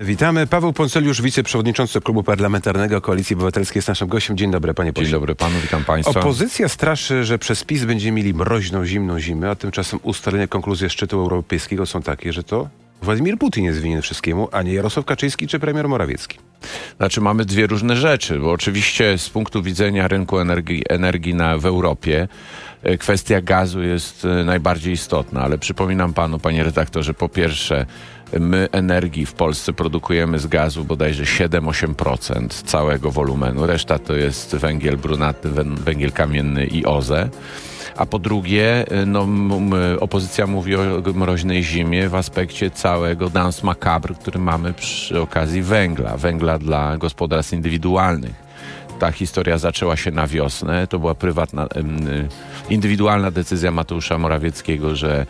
Witamy. Paweł Ponceliusz, wiceprzewodniczący Klubu Parlamentarnego Koalicji Obywatelskiej jest naszym gościem. Dzień dobry, panie pośle. Dzień dobry panu, witam państwa. Opozycja straszy, że przez PiS będziemy mieli mroźną, zimną zimę, a tymczasem ustalenia konkluzje szczytu europejskiego są takie, że to Władimir Putin jest winien wszystkiemu, a nie Jarosław Kaczyński czy premier Morawiecki. Znaczy mamy dwie różne rzeczy, bo oczywiście z punktu widzenia rynku energii, energii na, w Europie e, kwestia gazu jest e, najbardziej istotna, ale przypominam panu, panie redaktorze, po pierwsze my energii w Polsce produkujemy z gazu bodajże 7-8% całego wolumenu, reszta to jest węgiel brunatny, węgiel kamienny i OZE. A po drugie, no, opozycja mówi o mroźnej zimie w aspekcie całego dance macabre, który mamy przy okazji węgla, węgla dla gospodarstw indywidualnych. Ta historia zaczęła się na wiosnę. To była prywatna, indywidualna decyzja Mateusza Morawieckiego, że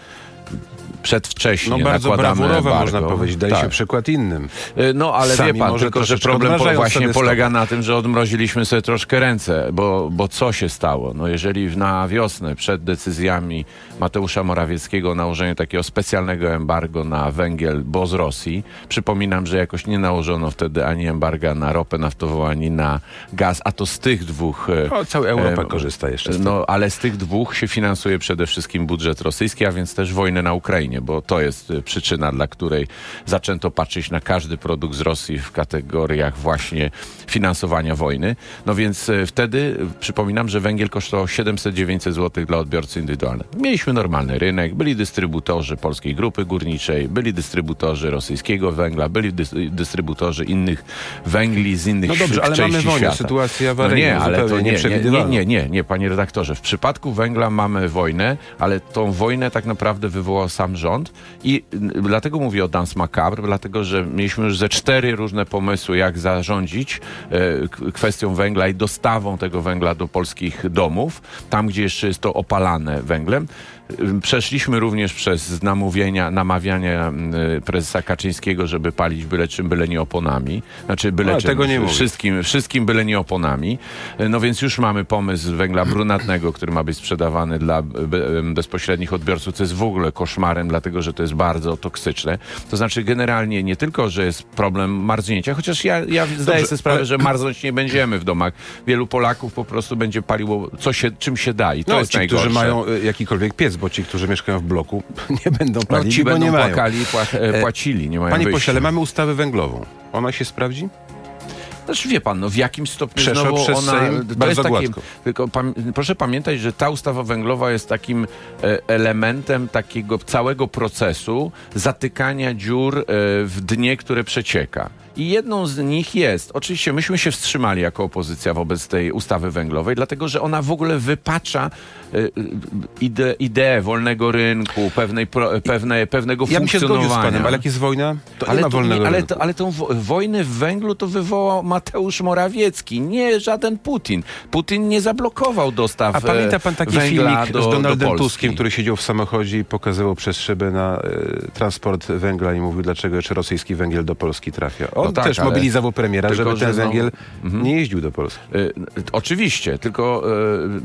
przedwcześnie no, bardzo nakładamy embargo. można powiedzieć. Daje tak. się przykład innym. Y, no ale Sami wie pan, tylko że problem właśnie polega na tym, że odmroziliśmy sobie troszkę ręce, bo, bo co się stało? No jeżeli na wiosnę przed decyzjami Mateusza Morawieckiego o nałożeniu takiego specjalnego embargo na węgiel, bo z Rosji, przypominam, że jakoś nie nałożono wtedy ani embarga na ropę naftową, ani na gaz, a to z tych dwóch... O, cała Europa e, korzysta jeszcze z tego. No ale z tych dwóch się finansuje przede wszystkim budżet rosyjski, a więc też wojnę na Ukrainie bo to jest y, przyczyna, dla której zaczęto patrzeć na każdy produkt z Rosji w kategoriach właśnie finansowania wojny. No więc y, wtedy y, przypominam, że węgiel kosztował 700-900 zł dla odbiorcy indywidualnego. Mieliśmy normalny rynek, byli dystrybutorzy Polskiej Grupy Górniczej, byli dystrybutorzy rosyjskiego węgla, byli dystrybutorzy innych węgli z innych No dobrze, ale mamy wojnę, świata. no nie, ale to nie, nie, nie, nie, nie, panie redaktorze. W przypadku węgla mamy wojnę, ale tą wojnę tak naprawdę wywołał sam rząd i dlatego mówię o Dance Macabre, dlatego że mieliśmy już ze cztery różne pomysły, jak zarządzić e, kwestią węgla i dostawą tego węgla do polskich domów, tam gdzie jeszcze jest to opalane węglem. Przeszliśmy również przez namówienia, namawiania y, prezesa Kaczyńskiego, żeby palić byle czym, byle nie oponami. Znaczy byle no, czym, tego nie wszystkim, wszystkim byle nie oponami. No więc już mamy pomysł węgla brunatnego, który ma być sprzedawany dla bezpośrednich odbiorców, co jest w ogóle koszmarem, dlatego że to jest bardzo toksyczne. To znaczy generalnie nie tylko, że jest problem marznięcia, chociaż ja, ja zdaję Dobrze, sobie sprawę, ale... że marznąć nie będziemy w domach. Wielu Polaków po prostu będzie paliło co się, czym się da i to no, jest ci, najgorsze. którzy mają y, jakikolwiek piec, bo ci, którzy mieszkają w bloku, nie będą palili, no, ci bo będą nie płakali, e, płacili, nie mają Panie wyjścia. pośle, mamy ustawę węglową. Ona się sprawdzi? Znaczy wie pan, no w jakim stopniu Przeszła znowu przez ona... Sejm to bardzo jest takie. Tylko pam, proszę pamiętać, że ta ustawa węglowa jest takim e, elementem takiego całego procesu zatykania dziur e, w dnie, które przecieka. I jedną z nich jest, oczywiście myśmy się wstrzymali jako opozycja wobec tej ustawy węglowej, dlatego że ona w ogóle wypacza y, ide, ideę wolnego rynku, pewnej, pro, pewne, pewnego ja funkcjonowania. Ja bym się zgodził z panem, ale jak jest wojna, to ale nie ma wolnego nie, ale, rynku. To, ale tą wojnę w węglu to wywołał Mateusz Morawiecki, nie żaden Putin. Putin nie zablokował dostaw A pamięta pan taki węgla filmik do, z Donaldem do Tuskiem, który siedział w samochodzie i pokazywał przez szybę na y, transport węgla i mówił, dlaczego jeszcze rosyjski węgiel do Polski trafia. On no tak, też mobilizował premiera, tylko, żeby ten że węgiel no, nie jeździł do Polski. Y, oczywiście, tylko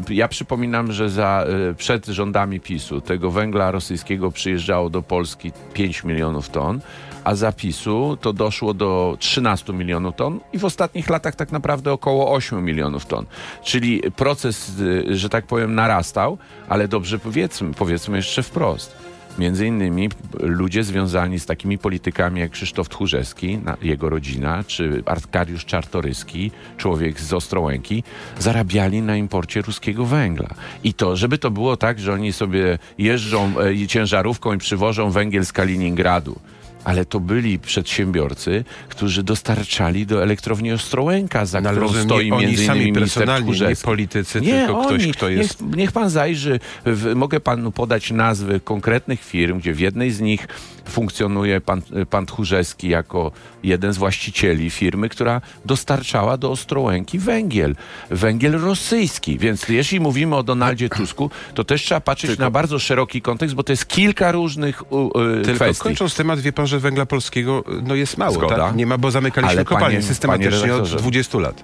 y, ja przypominam, że za, y, przed rządami PiSu tego węgla rosyjskiego przyjeżdżało do Polski 5 milionów ton, a zapisu to doszło do 13 milionów ton i w ostatnich latach tak naprawdę około 8 milionów ton. Czyli proces, że tak powiem, narastał, ale dobrze powiedzmy, powiedzmy jeszcze wprost Między innymi ludzie związani z takimi politykami jak Krzysztof Tchórzewski, jego rodzina, czy Arkadiusz Czartoryski, człowiek z Ostrołęki, zarabiali na imporcie ruskiego węgla. I to, żeby to było tak, że oni sobie jeżdżą e, ciężarówką i przywożą węgiel z Kaliningradu ale to byli przedsiębiorcy, którzy dostarczali do elektrowni Ostrołęka, za no, którą rozumiem, stoi oni między sami innymi minister nie politycy, nie, tylko ktoś, oni, kto jest... Niech, niech pan zajrzy, w, mogę panu podać nazwy konkretnych firm, gdzie w jednej z nich funkcjonuje pan, pan Tchórzewski jako jeden z właścicieli firmy, która dostarczała do Ostrołęki węgiel. Węgiel rosyjski. Więc jeśli mówimy o Donaldzie Tusku, to też trzeba patrzeć tylko, na bardzo szeroki kontekst, bo to jest kilka różnych uh, tylko kwestii. kończąc temat, wie pan, że węgla polskiego no jest mało, Zgoda. tak? Nie ma, bo zamykaliśmy Ale kopalnie systematycznie od 20 lat.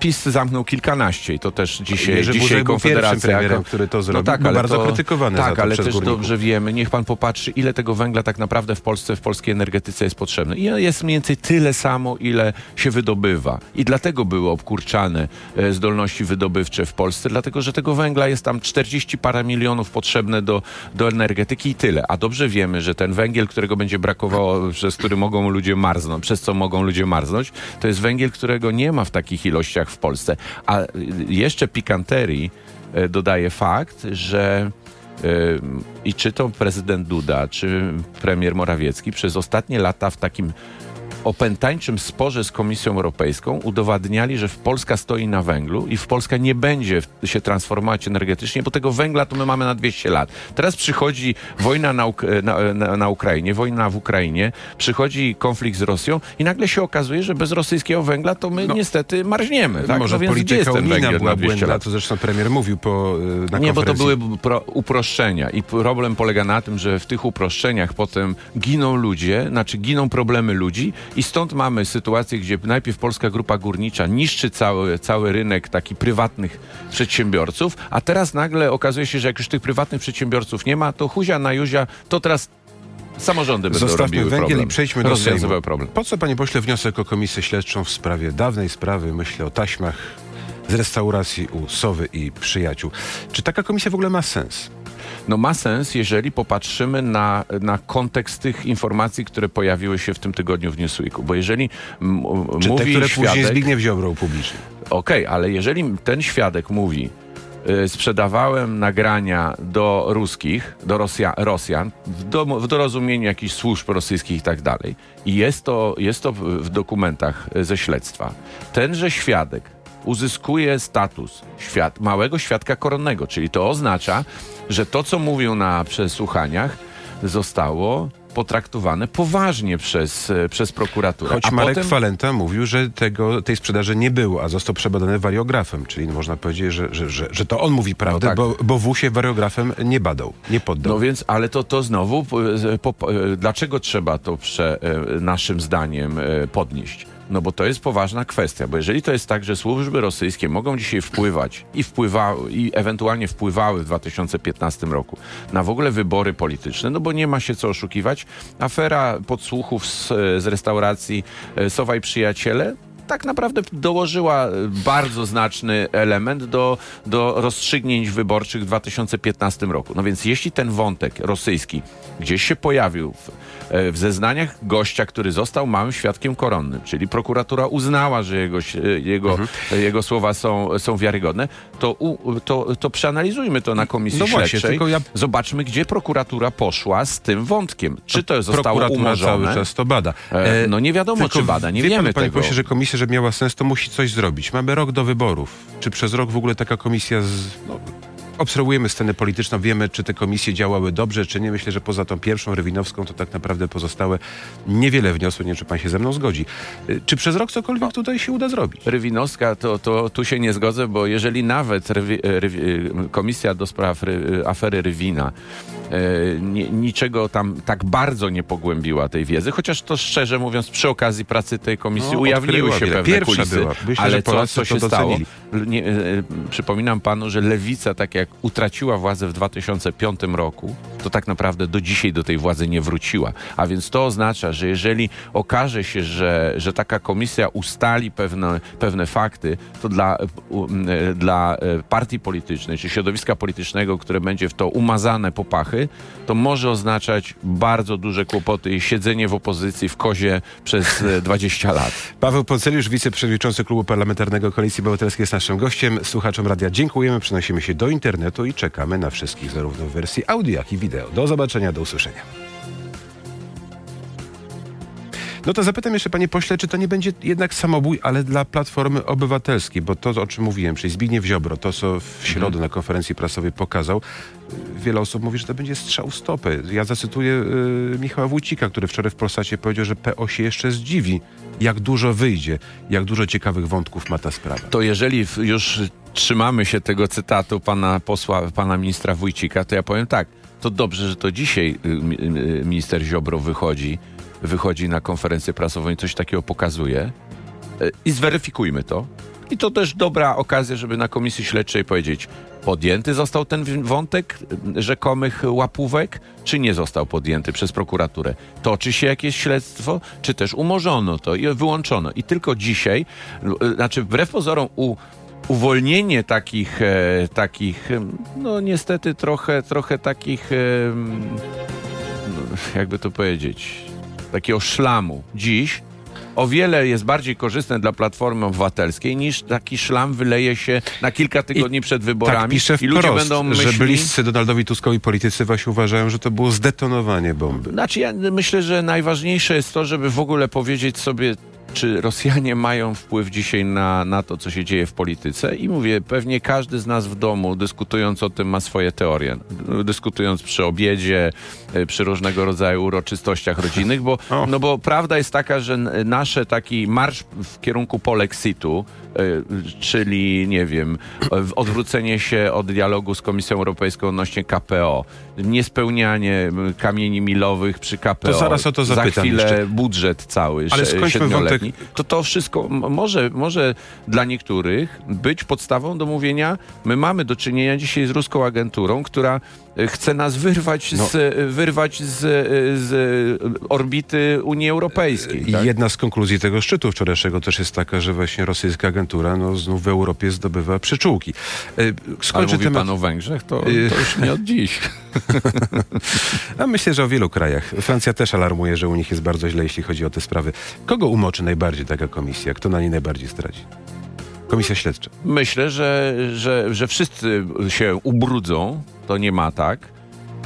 PiS zamknął kilkanaście i to też dzisiaj, Jerzy dzisiaj Konfederacja... Premierem, który to zrobił, no tak, ale bardzo to, krytykowany Tak, ale też górników. dobrze wiemy, niech pan popatrzy, ile tego węgla tak naprawdę w Polsce, w polskiej energetyce jest potrzebne. I jest mniej więcej tyle samo, ile się wydobywa. I dlatego były obkurczane e, zdolności wydobywcze w Polsce, dlatego, że tego węgla jest tam 40 parę milionów potrzebne do, do energetyki i tyle. A dobrze wiemy, że ten węgiel, którego będzie brakowało, przez który mogą ludzie marznąć, przez co mogą ludzie marznąć, to jest węgiel, którego nie ma w takich ilościach w Polsce. A jeszcze pikanterii e, dodaje fakt, że e, i czy to prezydent Duda, czy premier Morawiecki przez ostatnie lata w takim opętańczym sporze z Komisją Europejską udowadniali, że Polska stoi na węglu i w Polska nie będzie się transformować energetycznie, bo tego węgla to my mamy na 200 lat. Teraz przychodzi wojna na, na, na, na Ukrainie, wojna w Ukrainie, przychodzi konflikt z Rosją i nagle się okazuje, że bez rosyjskiego węgla to my no, niestety marzniemy. Tak? Może no polityka unijna była błędna, to zresztą premier mówił po y, na Nie, bo to były pro, uproszczenia i problem polega na tym, że w tych uproszczeniach potem giną ludzie, znaczy giną problemy ludzi i stąd mamy sytuację, gdzie najpierw Polska Grupa Górnicza niszczy cały, cały rynek taki prywatnych przedsiębiorców, a teraz nagle okazuje się, że jak już tych prywatnych przedsiębiorców nie ma, to huzia na juzia, to teraz samorządy będą Zostawmy robiły węgiel problem. i przejdźmy do Sejmu. problem. Po co, panie pośle, wniosek o komisję śledczą w sprawie dawnej sprawy, myślę o taśmach z restauracji u Sowy i przyjaciół. Czy taka komisja w ogóle ma sens? No ma sens, jeżeli popatrzymy na, na kontekst tych informacji, które pojawiły się w tym tygodniu w Newsweeku. Bo jeżeli Czy mówi te, które świadek, później Zbigniew Ziobro upublicznił. Okej, okay, ale jeżeli ten świadek mówi, y, sprzedawałem nagrania do ruskich, do Rosja, Rosjan, w, do, w dorozumieniu jakichś służb rosyjskich i tak dalej. I jest to, jest to w, w dokumentach ze śledztwa. Tenże świadek uzyskuje status świat, małego świadka koronnego, czyli to oznacza, że to, co mówią na przesłuchaniach, zostało potraktowane poważnie przez, e, przez prokuraturę. Choć a Marek potem... Falenta mówił, że tego, tej sprzedaży nie było, a został przebadany wariografem, czyli można powiedzieć, że, że, że, że to on mówi prawdę, no tak. bo, bo W się wariografem nie badał, nie poddał. No więc, ale to, to znowu, po, po, dlaczego trzeba to prze, e, naszym zdaniem e, podnieść? No bo to jest poważna kwestia, bo jeżeli to jest tak, że służby rosyjskie mogą dzisiaj wpływać i wpływały, i ewentualnie wpływały w 2015 roku na w ogóle wybory polityczne, no bo nie ma się co oszukiwać. Afera podsłuchów z, z restauracji e, Sowa i Przyjaciele tak naprawdę dołożyła bardzo znaczny element do, do rozstrzygnięć wyborczych w 2015 roku. No więc jeśli ten wątek rosyjski gdzieś się pojawił w, e, w zeznaniach gościa, który został małym świadkiem koronnym, czyli prokuratura uznała, że jego, jego, mhm. jego słowa są, są wiarygodne, to, u, to, to przeanalizujmy to na komisji no śledczej. Właśnie, ja... Zobaczmy, gdzie prokuratura poszła z tym wątkiem. Czy to zostało umorzone? cały czas to bada. E, no nie wiadomo, tylko czy bada, nie wiemy pan, tego. Pośle, że komisja, żeby miała sens, to musi coś zrobić. Mamy rok do wyborów. Czy przez rok w ogóle taka komisja z, no, obserwujemy scenę polityczną, wiemy, czy te komisje działały dobrze, czy nie. Myślę, że poza tą pierwszą Rywinowską, to tak naprawdę pozostałe niewiele wniosły. Nie wiem, czy pan się ze mną zgodzi. Y, czy przez rok cokolwiek tutaj się uda zrobić? Rywinowska, to, to tu się nie zgodzę, bo jeżeli nawet Rywi, Rywi, Komisja do spraw ry, afery Rywina niczego tam tak bardzo nie pogłębiła tej wiedzy, chociaż to szczerze mówiąc przy okazji pracy tej komisji no, ujawniły się pewne Pierwsza kulisy. Była. Myślę, ale co, co się stało? Nie, przypominam panu, że Lewica, tak jak jak utraciła władzę w 2005 roku, to tak naprawdę do dzisiaj do tej władzy nie wróciła. A więc to oznacza, że jeżeli okaże się, że, że taka komisja ustali pewne, pewne fakty, to dla, dla e, partii politycznej czy środowiska politycznego, które będzie w to umazane popachy, to może oznaczać bardzo duże kłopoty i siedzenie w opozycji w kozie przez 20 lat. Paweł Ponceliusz, wiceprzewodniczący Klubu Parlamentarnego Koalicji Obywatelskiej jest naszym gościem. Słuchaczom radia dziękujemy, przenosimy się do internetu internetu i czekamy na wszystkich zarówno w wersji audio, jak i wideo. Do zobaczenia, do usłyszenia. No to zapytam jeszcze, panie pośle, czy to nie będzie jednak samobój, ale dla Platformy Obywatelskiej, bo to, o czym mówiłem, czyli Zbigniew Ziobro, to, co w środę mhm. na konferencji prasowej pokazał, wiele osób mówi, że to będzie strzał stopy. Ja zacytuję y, Michała Wójcika, który wczoraj w Polsacie powiedział, że PO się jeszcze zdziwi, jak dużo wyjdzie, jak dużo ciekawych wątków ma ta sprawa. To jeżeli już trzymamy się tego cytatu pana posła, pana ministra Wójcika, to ja powiem tak, to dobrze, że to dzisiaj y, y, minister Ziobro wychodzi, wychodzi na konferencję prasową i coś takiego pokazuje. Y, I zweryfikujmy to. I to też dobra okazja, żeby na komisji śledczej powiedzieć, podjęty został ten wątek rzekomych łapówek, czy nie został podjęty przez prokuraturę. Toczy się jakieś śledztwo, czy też umorzono to i wyłączono. I tylko dzisiaj, znaczy wbrew pozorom u uwolnienie takich, e, takich no niestety trochę, trochę takich, e, no, jakby to powiedzieć, takiego szlamu dziś o wiele jest bardziej korzystne dla Platformy Obywatelskiej niż taki szlam wyleje się na kilka tygodni I przed wyborami. Tak, pisze wprost, I ludzie będą myśli... że bliscy Donaldowi Tuskowi politycy właśnie uważają, że to było zdetonowanie bomby. Znaczy ja myślę, że najważniejsze jest to, żeby w ogóle powiedzieć sobie czy Rosjanie mają wpływ dzisiaj na, na to, co się dzieje w polityce? I mówię, pewnie każdy z nas w domu, dyskutując o tym, ma swoje teorie. Dyskutując przy obiedzie, e, przy różnego rodzaju uroczystościach rodzinnych, bo, no bo prawda jest taka, że nasze taki marsz w kierunku polexitu, e, czyli nie wiem, odwrócenie się od dialogu z Komisją Europejską odnośnie KPO, niespełnianie kamieni milowych przy KPO. To zaraz o to zapytam Za chwilę jeszcze. budżet cały, Ale skończmy wątek to to wszystko może, może dla niektórych być podstawą do mówienia, my mamy do czynienia dzisiaj z ruską agenturą, która chce nas wyrwać, no. z, e, wyrwać z, e, z orbity Unii Europejskiej. Tak? Jedna z konkluzji tego szczytu wczorajszego też jest taka, że właśnie rosyjska agentura no, znów w Europie zdobywa przyczółki. Skończę Ale mówi temat... pan o Węgrzech? To, to już nie od dziś. A myślę, że o wielu krajach. Francja też alarmuje, że u nich jest bardzo źle, jeśli chodzi o te sprawy. Kogo umoczy najbardziej taka komisja? Kto na niej najbardziej straci? Komisja śledcza. Myślę, że, że, że wszyscy się ubrudzą. To nie ma tak.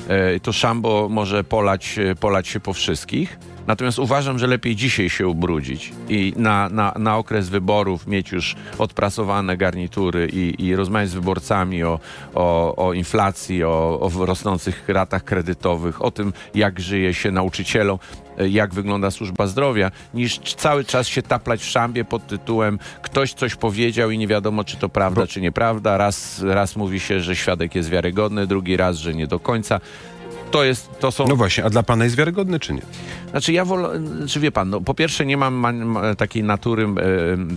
E, to szambo może polać, polać się po wszystkich. Natomiast uważam, że lepiej dzisiaj się ubrudzić i na, na, na okres wyborów mieć już odprasowane garnitury i, i rozmawiać z wyborcami o, o, o inflacji, o, o rosnących ratach kredytowych, o tym, jak żyje się nauczycielom jak wygląda służba zdrowia, niż cały czas się taplać w szambie pod tytułem ktoś coś powiedział i nie wiadomo, czy to prawda, Bo... czy nieprawda. Raz, raz mówi się, że świadek jest wiarygodny, drugi raz, że nie do końca to jest, to są... No właśnie, a dla pana jest wiarygodny, czy nie? Znaczy ja wolę, czy wie pan, no, po pierwsze nie mam, mam takiej natury e,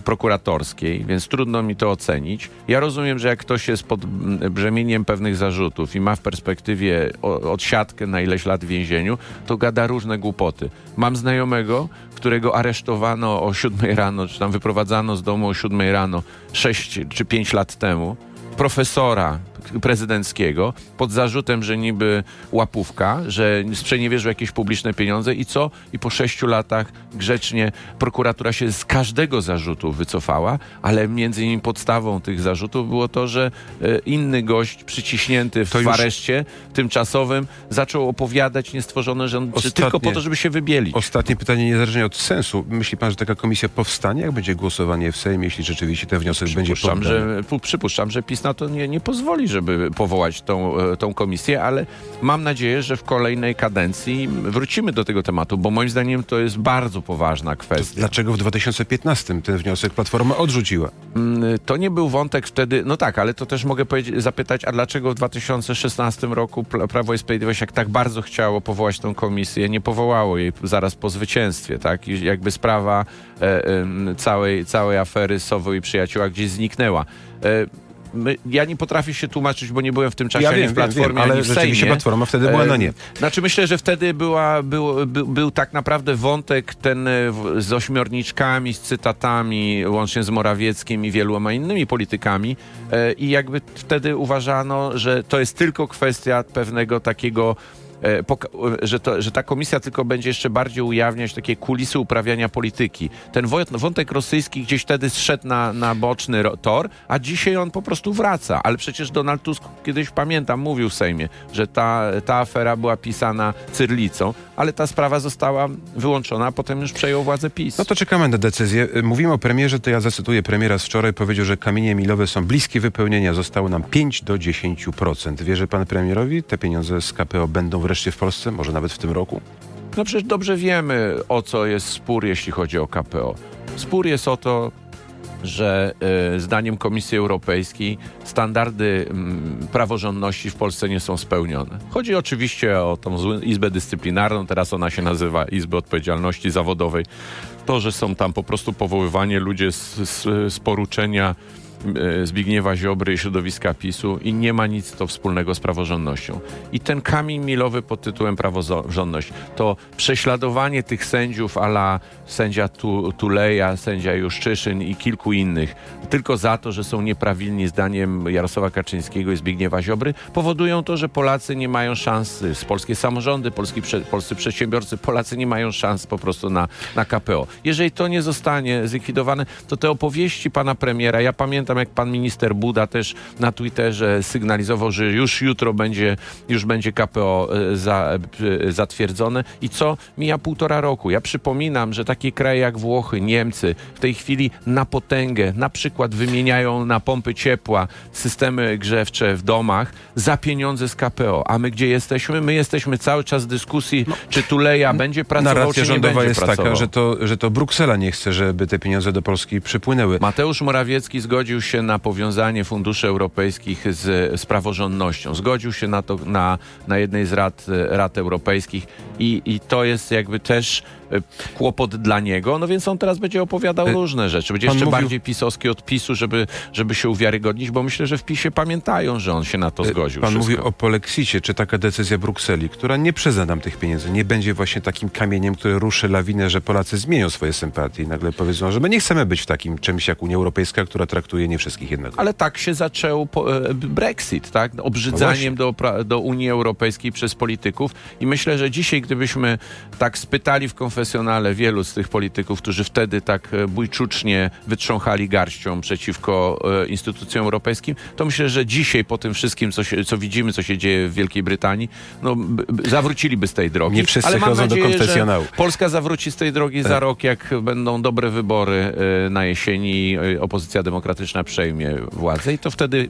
prokuratorskiej, więc trudno mi to ocenić. Ja rozumiem, że jak ktoś jest pod brzemieniem pewnych zarzutów i ma w perspektywie o, odsiadkę na ileś lat w więzieniu, to gada różne głupoty. Mam znajomego, którego aresztowano o 7 rano, czy tam wyprowadzano z domu o 7 rano 6 czy 5 lat temu, profesora prezydenckiego pod zarzutem, że niby łapówka, że sprzeniewierzył jakieś publiczne pieniądze i co? I po sześciu latach grzecznie prokuratura się z każdego zarzutu wycofała, ale między innymi podstawą tych zarzutów było to, że e, inny gość przyciśnięty w areszcie tymczasowym zaczął opowiadać niestworzone rzeczy tylko po to, żeby się wybielić. Ostatnie pytanie niezależnie od sensu. Myśli pan, że taka komisja powstanie, jak będzie głosowanie w Sejmie, jeśli rzeczywiście ten wniosek będzie poddany? Że, przypuszczam, że PiS na to nie, nie pozwoli, żeby powołać tą, e, tą komisję, ale mam nadzieję, że w kolejnej kadencji wrócimy do tego tematu, bo moim zdaniem to jest bardzo poważna kwestia. To dlaczego w 2015 ten wniosek Platforma odrzuciła? Mm, to nie był wątek wtedy, no tak, ale to też mogę zapytać, a dlaczego w 2016 roku Prawo i Sprawiedliwość, jak tak bardzo chciało powołać tą komisję, nie powołało jej zaraz po zwycięstwie, tak? I jakby sprawa e, e, całej, całej afery Sowy i przyjacióła gdzieś zniknęła. E, my, ja nie potrafię się tłumaczyć, bo nie byłem w tym czasie ja ani wiem, w Platformie, wiem, ale w rzeczywiście Platforma wtedy była na nie. Znaczy myślę, że wtedy była, był, był, był tak naprawdę wątek ten e, z ośmiorniczkami, z cytatami, łącznie z Morawieckim i wieloma innymi politykami e, i jakby wtedy uważano, że to jest tylko kwestia pewnego takiego E, że, to, że ta komisja tylko będzie jeszcze bardziej ujawniać takie kulisy uprawiania polityki. Ten wątek rosyjski gdzieś wtedy zszedł na, na boczny tor, a dzisiaj on po prostu wraca. Ale przecież Donald Tusk kiedyś, pamiętam, mówił w Sejmie, że ta, ta afera była pisana cyrlicą, ale ta sprawa została wyłączona, a potem już przejął władzę PiS. No to czekamy na decyzję. Mówimy o premierze, to ja zacytuję premiera z wczoraj, powiedział, że kamienie milowe są bliskie wypełnienia. Zostało nam 5 do 10%. Wierzy pan premierowi? Te pieniądze z KPO będą wreszcie w Polsce, może nawet w tym roku? No przecież dobrze wiemy, o co jest spór, jeśli chodzi o KPO. Spór jest o to, że y, zdaniem Komisji Europejskiej standardy y, praworządności w Polsce nie są spełnione. Chodzi oczywiście o tą Izbę Dyscyplinarną, teraz ona się nazywa Izbę Odpowiedzialności Zawodowej. To, że są tam po prostu powoływani ludzie z, z, z poruczenia Zbigniewa Ziobry i środowiska PiSu i nie ma nic to wspólnego z praworządnością. I ten kamień milowy pod tytułem praworządność to prześladowanie tych sędziów ala sędzia Tuleja, sędzia Juszczyszyn i kilku innych tylko za to, że są nieprawilni zdaniem Jarosława Kaczyńskiego i Zbigniewa Ziobry powodują to, że Polacy nie mają szans, z polskie samorządy, polski, polscy przedsiębiorcy, Polacy nie mają szans po prostu na, na KPO. Jeżeli to nie zostanie zlikwidowane, to te opowieści pana premiera, ja pamiętam pamiętam, jak pan minister Buda też na Twitterze sygnalizował, że już jutro będzie, już będzie KPO e, za, e, zatwierdzone i co? Mija półtora roku. Ja przypominam, że takie kraje jak Włochy, Niemcy w tej chwili na potęgę, na przykład wymieniają na pompy ciepła systemy grzewcze w domach za pieniądze z KPO. A my gdzie jesteśmy? My jesteśmy cały czas w dyskusji, no, czy Tuleja będzie pracował, Narracja czy nie rządowa jest pracował. taka, że to, że to Bruksela nie chce, żeby te pieniądze do Polski przypłynęły. Mateusz Morawiecki zgodził zgodził się na powiązanie funduszy europejskich z, z praworządnością. Zgodził się na to na, na jednej z rad, rad europejskich i, i to jest jakby też E, kłopot dla niego, no więc on teraz będzie opowiadał e, różne rzeczy. Będzie jeszcze mówił... bardziej pisowski od PiSu, żeby, żeby się uwiarygodnić, bo myślę, że w PiSie pamiętają, że on się na to e, zgodził. Pan mówi o polexicie, czy taka decyzja Brukseli, która nie przyzna nam tych pieniędzy, nie będzie właśnie takim kamieniem, który ruszy lawinę, że Polacy zmienią swoje sympatie i nagle powiedzą, że my nie chcemy być w takim czymś jak Unia Europejska, która traktuje nie wszystkich jednego. Ale tak się zaczął Brexit, tak? Obrzydzaniem no do, do Unii Europejskiej przez polityków i myślę, że dzisiaj, gdybyśmy tak spytali w konfesjonale wielu z tych polityków, którzy wtedy tak e, bójczucznie wytrząchali garścią przeciwko e, instytucjom europejskim, to myślę, że dzisiaj po tym wszystkim, co, się, co widzimy, co się dzieje w Wielkiej Brytanii, no, zawróciliby z tej drogi. Nie wszyscy Ale chodzą nadzieję, do konfesjonału. Polska zawróci z tej drogi za tak. rok, jak będą dobre wybory e, na jesieni, opozycja demokratyczna przejmie władzę i to wtedy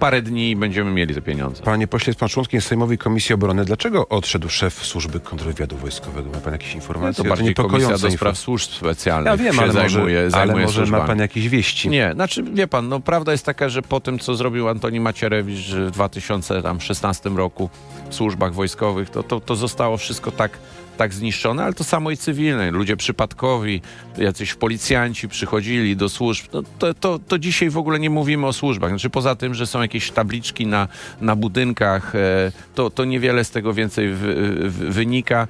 parę dni będziemy mieli te pieniądze. Panie pośle, jest pan członkiem Sejmowej Komisji Obrony. Dlaczego odszedł szef służby kontrwywiadu wojskowego? Ma pan jakieś informacje? No bardziej Komisja do Spraw Służb Specjalnych ja wiem, ale zajmuje, może, ale może ma pan jakieś wieści. Nie, znaczy wie pan, no prawda jest taka, że po tym, co zrobił Antoni Macierewicz w 2016 roku w służbach wojskowych, to, to, to zostało wszystko tak tak zniszczone, ale to samo i cywilne. Ludzie przypadkowi, jacyś policjanci przychodzili do służb. No, to, to, to dzisiaj w ogóle nie mówimy o służbach. Znaczy poza tym, że są jakieś tabliczki na, na budynkach, e, to, to niewiele z tego więcej w, w, wynika.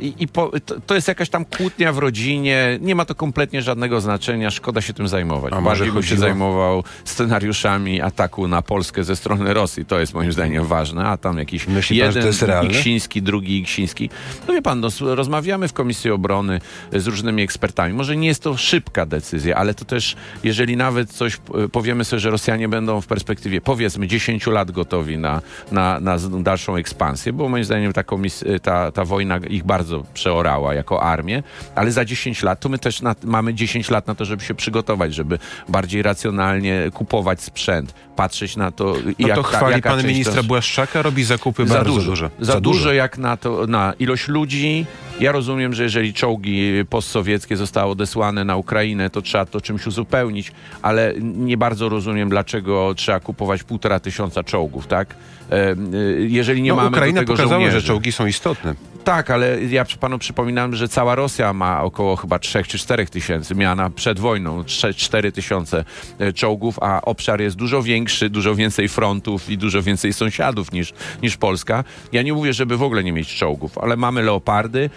I, i po, to, to, jest jakaś tam kłótnia w rodzinie, nie ma to kompletnie żadnego znaczenia, szkoda się tym zajmować. A Bardziej bym się zajmował scenariuszami ataku na Polskę ze strony Rosji, to jest moim zdaniem ważne, a tam jakiś Myśli jeden pan, Iksiński, drugi Iksiński. No wie pan, no, rozmawiamy w Komisji Obrony z różnymi ekspertami. Może nie jest to szybka decyzja, ale to też, jeżeli nawet coś powiemy sobie, że Rosjanie będą w perspektywie powiedzmy 10 lat gotowi na, na, na dalszą ekspansję, bo moim zdaniem ta, komis- ta, ta wojna ich bardzo bardzo przeorała jako armię, ale za 10 lat to my też na, mamy 10 lat na to, żeby się przygotować, żeby bardziej racjonalnie kupować sprzęt, patrzeć na to, no jak to chwali ta, pan ministra to... Błaszczaka, robi zakupy za bardzo dużo. duże. Za, za dużo, dużo jak na, to, na ilość ludzi. Ja rozumiem, że jeżeli czołgi postsowieckie zostały odesłane na Ukrainę, to trzeba to czymś uzupełnić, ale nie bardzo rozumiem, dlaczego trzeba kupować półtora tysiąca czołgów, tak? E, e, jeżeli nie no, mamy Ukraina do tego pokazała, żołnierzy. że czołgi są istotne. Tak, ale ja panu przypominam, że cała Rosja ma około chyba 3 czy 4 tysięcy, miała przed wojną 4 tysiące e, czołgów, a obszar jest dużo większy, dużo więcej frontów i dużo więcej sąsiadów niż, niż Polska. Ja nie mówię, żeby w ogóle nie mieć czołgów, ale mamy leopardy,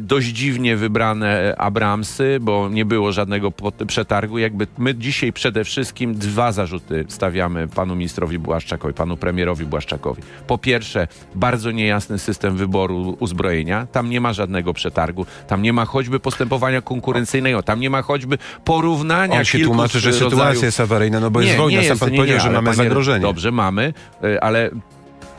dość dziwnie wybrane Abramsy, bo nie było żadnego przetargu. Jakby my dzisiaj przede wszystkim dwa zarzuty stawiamy panu ministrowi Błaszczakowi, panu premierowi Błaszczakowi. Po pierwsze, bardzo niejasny system wyboru uzbrojenia. Tam nie ma żadnego przetargu, tam nie ma choćby postępowania konkurencyjnego, tam nie ma choćby porównania On się tłumaczy, że rodzajów... sytuacja jest awaryjna, no bo nie, jest wojna, sam pan nie, powiedział, nie, że mamy zagrożenie. Dobrze, mamy, e, ale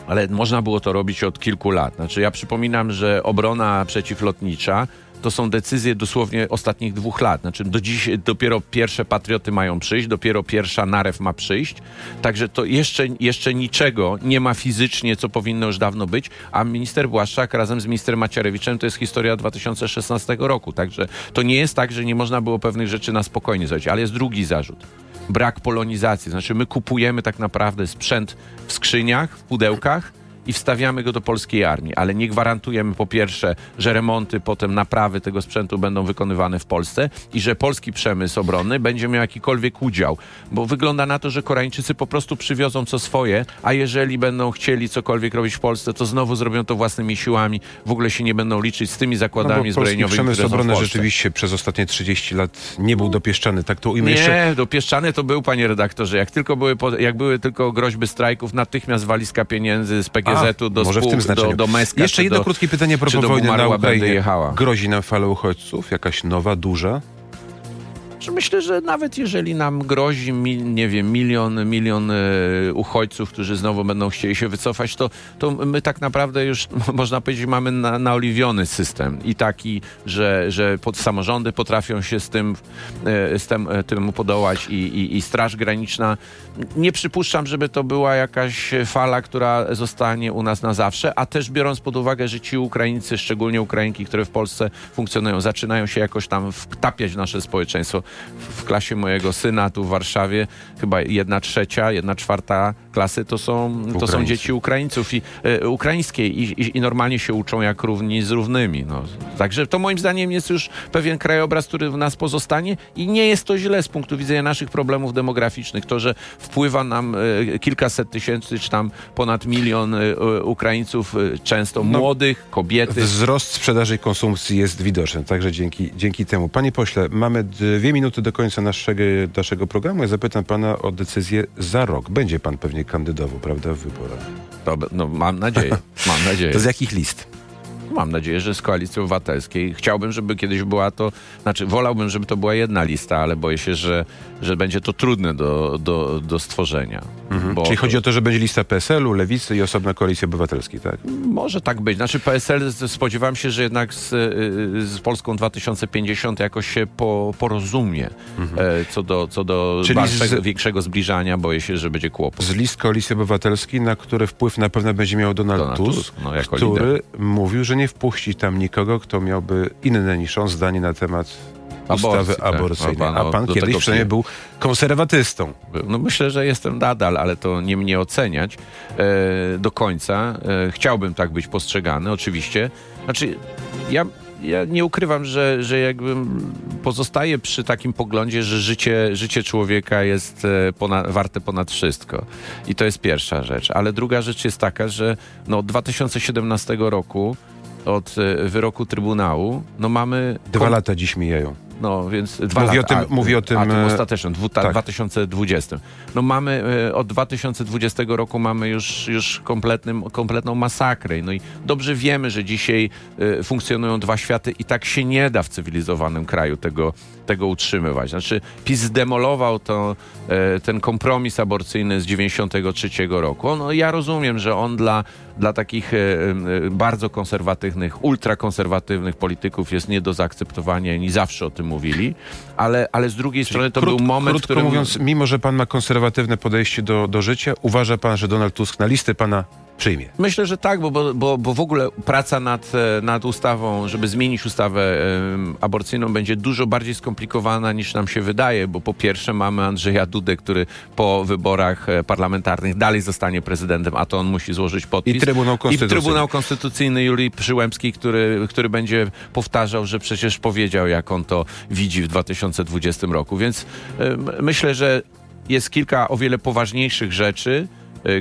ale można było to robić od kilku lat. Znaczy, ja przypominam, że obrona przeciwlotnicza to są decyzje dosłownie ostatnich dwóch lat. Znaczy do dziś dopiero pierwsze patrioty mają przyjść, dopiero pierwsza narew ma przyjść. Także to jeszcze, jeszcze niczego nie ma fizycznie, co powinno już dawno być, a minister Błaszczak razem z ministrem Macierewiczem to jest historia 2016 roku. Także to nie jest tak, że nie można było pewnych rzeczy na spokojnie zrobić, ale jest drugi zarzut brak polonizacji. Znaczy, my kupujemy tak naprawdę sprzęt w skrzyniach, w pudełkach i wstawiamy go do polskiej armii, ale nie gwarantujemy po pierwsze, że remonty, potem naprawy tego sprzętu będą wykonywane w Polsce i że polski przemysł obronny będzie miał jakikolwiek udział, bo wygląda na to, że Koreańczycy po prostu przywiozą co swoje, a jeżeli będą chcieli cokolwiek robić w Polsce, to znowu zrobią to własnymi siłami, w ogóle się nie będą liczyć z tymi zakładami no zbrojeniowymi, przemysł które Polsce. rzeczywiście przez ostatnie 30 lat nie był dopieszczany. Tak to ujmę Nie, jeszcze. dopieszczany to był, panie redaktorze. Jak tylko były, jak były tylko groźby strajków, natychmiast walizka pieniędzy z PGZ-u do może w spół, tym do, znaczeniu. do Meska. Jeszcze jedno do, krótkie pytanie propos do wojny na Ukrainie. jechała. Grozi nam fala uchodźców? Jakaś nowa, duża? Myślę, że nawet jeżeli nam grozi, nie wiem, milion, milion e, uchodźców, którzy znowu będą chcieli się wycofać, to, to my tak naprawdę już, można powiedzieć, mamy na, naoliwiony system i taki, że, że pod, samorządy potrafią się z tym, e, z tym, e, temu podołać i, i, i Straż Graniczna. Nie przypuszczam, żeby to była jakaś fala, która zostanie u nas na zawsze, a też biorąc pod uwagę, że ci Ukraińcy, szczególnie Ukrainki, które w Polsce funkcjonują, zaczynają się jakoś tam wtapiać w nasze społeczeństwo. W klasie mojego syna tu w Warszawie chyba jedna trzecia, jedna czwarta klasy to są, to są dzieci Ukraińców i e, ukraińskiej i, i, i normalnie się uczą jak równi z równymi. No. Także to moim zdaniem jest już pewien krajobraz, który w nas pozostanie i nie jest to źle z punktu widzenia naszych problemów demograficznych. To, że wpływa nam e, kilkaset tysięcy, czy tam ponad milion e, e, Ukraińców, e, często No, młodych, kobiety. Wzrost sprzedaży i konsumpcji jest widoczny, także dzięki, dzięki temu. Panie pośle, mamy dwie minuty do końca naszego, naszego programu. Ja zapytam pana o decyzję za rok. Będzie pan pewnie kandydował, prawda, w wyborach. No, mam nadzieję, mam nadzieję. To z jakich list? Mam nadzieję, że z Koalicji Obywatelskiej. Chciałbym, żeby kiedyś była to, znaczy wolałbym, żeby to była jedna lista, ale boję się, że, że będzie to trudne do, do, do stworzenia. Mhm. Czyli chodzi o to, że będzie lista PSL-u, Lewicy i osobna Koalicji Obywatelskiej, tak? Może tak być. Znaczy PSL spodziewam się, że jednak z, y, z Polską 2050 jakoś się po, porozumie e, co do, co do Mhm. Z- większego zbliżania. Boję się, że będzie kłopot. Z list Koalicji Obywatelskiej, na które wpływ na pewno będzie miał Donald, Donald Tusk, Tusk, no, który mówił, że nie wpuści tam nikogo, kto miałby inne niż on zdanie na temat ustawy Aborcji, tak. aborcyjnej. No, A no, pan kiedyś przynajmniej był konserwatystą. No myślę, że jestem nadal, ale to nie mnie oceniać e, do końca. E, chciałbym tak być postrzegany, oczywiście. Znaczy, ja, ja nie ukrywam, że, że jakby pozostaję przy takim poglądzie, że życie, życie człowieka jest e, ponad, warte ponad wszystko. I to jest pierwsza rzecz. Ale druga rzecz jest taka, że no, od 2017 roku od e, wyroku Trybunału, no mamy... Dwa lata dziś mijają. No, więc dwa Mówi lata. o tym- mówi o tym, A, tym e, ostatecznym, dwu, ta, tak. 2020. No mamy e, od 2020 roku mamy już, już kompletnym, kompletną masakrę. No i dobrze wiemy, że dzisiaj e, funkcjonują dwa światy i tak się nie da w cywilizowanym kraju tego, tego utrzymywać. Znaczy PiS zdemolował to, ten kompromis aborcyjny z 93 roku. No ja rozumiem, że on dla, dla takich bardzo konserwatywnych, ultrakonserwatywnych polityków jest nie do zaakceptowania i zawsze o tym mówili, ale, ale z drugiej strony to Krót- był moment, krótko którym... mówiąc, mimo że pan ma konserwatywne podejście do, do życia, uważa pan, że Donald Tusk na listę pana przyjmie? Myślę, że tak, bo, bo, bo, w ogóle praca nad, e, nad ustawą, żeby zmienić ustawę em, aborcyjną będzie dużo bardziej skomplikowana niż nam się wydaje, bo po pierwsze mamy Andrzeja Dudę, który po wyborach e, parlamentarnych dalej zostanie prezydentem, a to on musi złożyć podpis. I Trybunał I Konstytucyjny. Trybunał Konstytucyjny Julii Przyłębskiej, który, który będzie powtarzał, że przecież powiedział, jak on to widzi w 2020 roku. Więc em, myślę, że jest kilka o wiele poważniejszych rzeczy,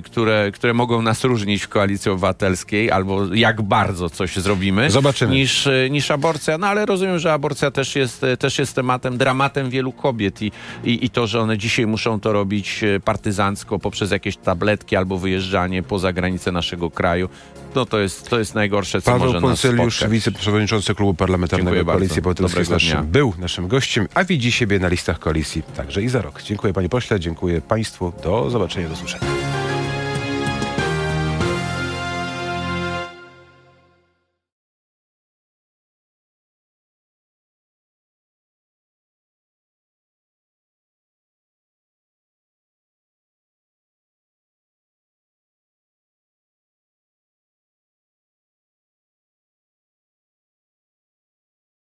które, które mogą nas różnić w koalicji obywatelskiej, albo jak bardzo coś zrobimy, Zobaczymy. Niż, y, niż aborcja. No ale rozumiem, że aborcja też jest, y, też jest tematem, dramatem wielu kobiet i, i, i to, że one dzisiaj muszą to robić y, partyzancko poprzez jakieś tabletki albo wyjeżdżanie poza granice naszego kraju, no to jest, to jest najgorsze, co Paweł może nas Poncyliusz, spotkać. wiceprzewodniczący Klubu Parlamentarnego. Koalicji Obywatelskiej jest naszym, dnia. był naszym gościem, a widzi siebie na listach koalicji także i za rok. Dziękuję panie pośle, dziękuję państwu. Do zobaczenia, do usłyszenia.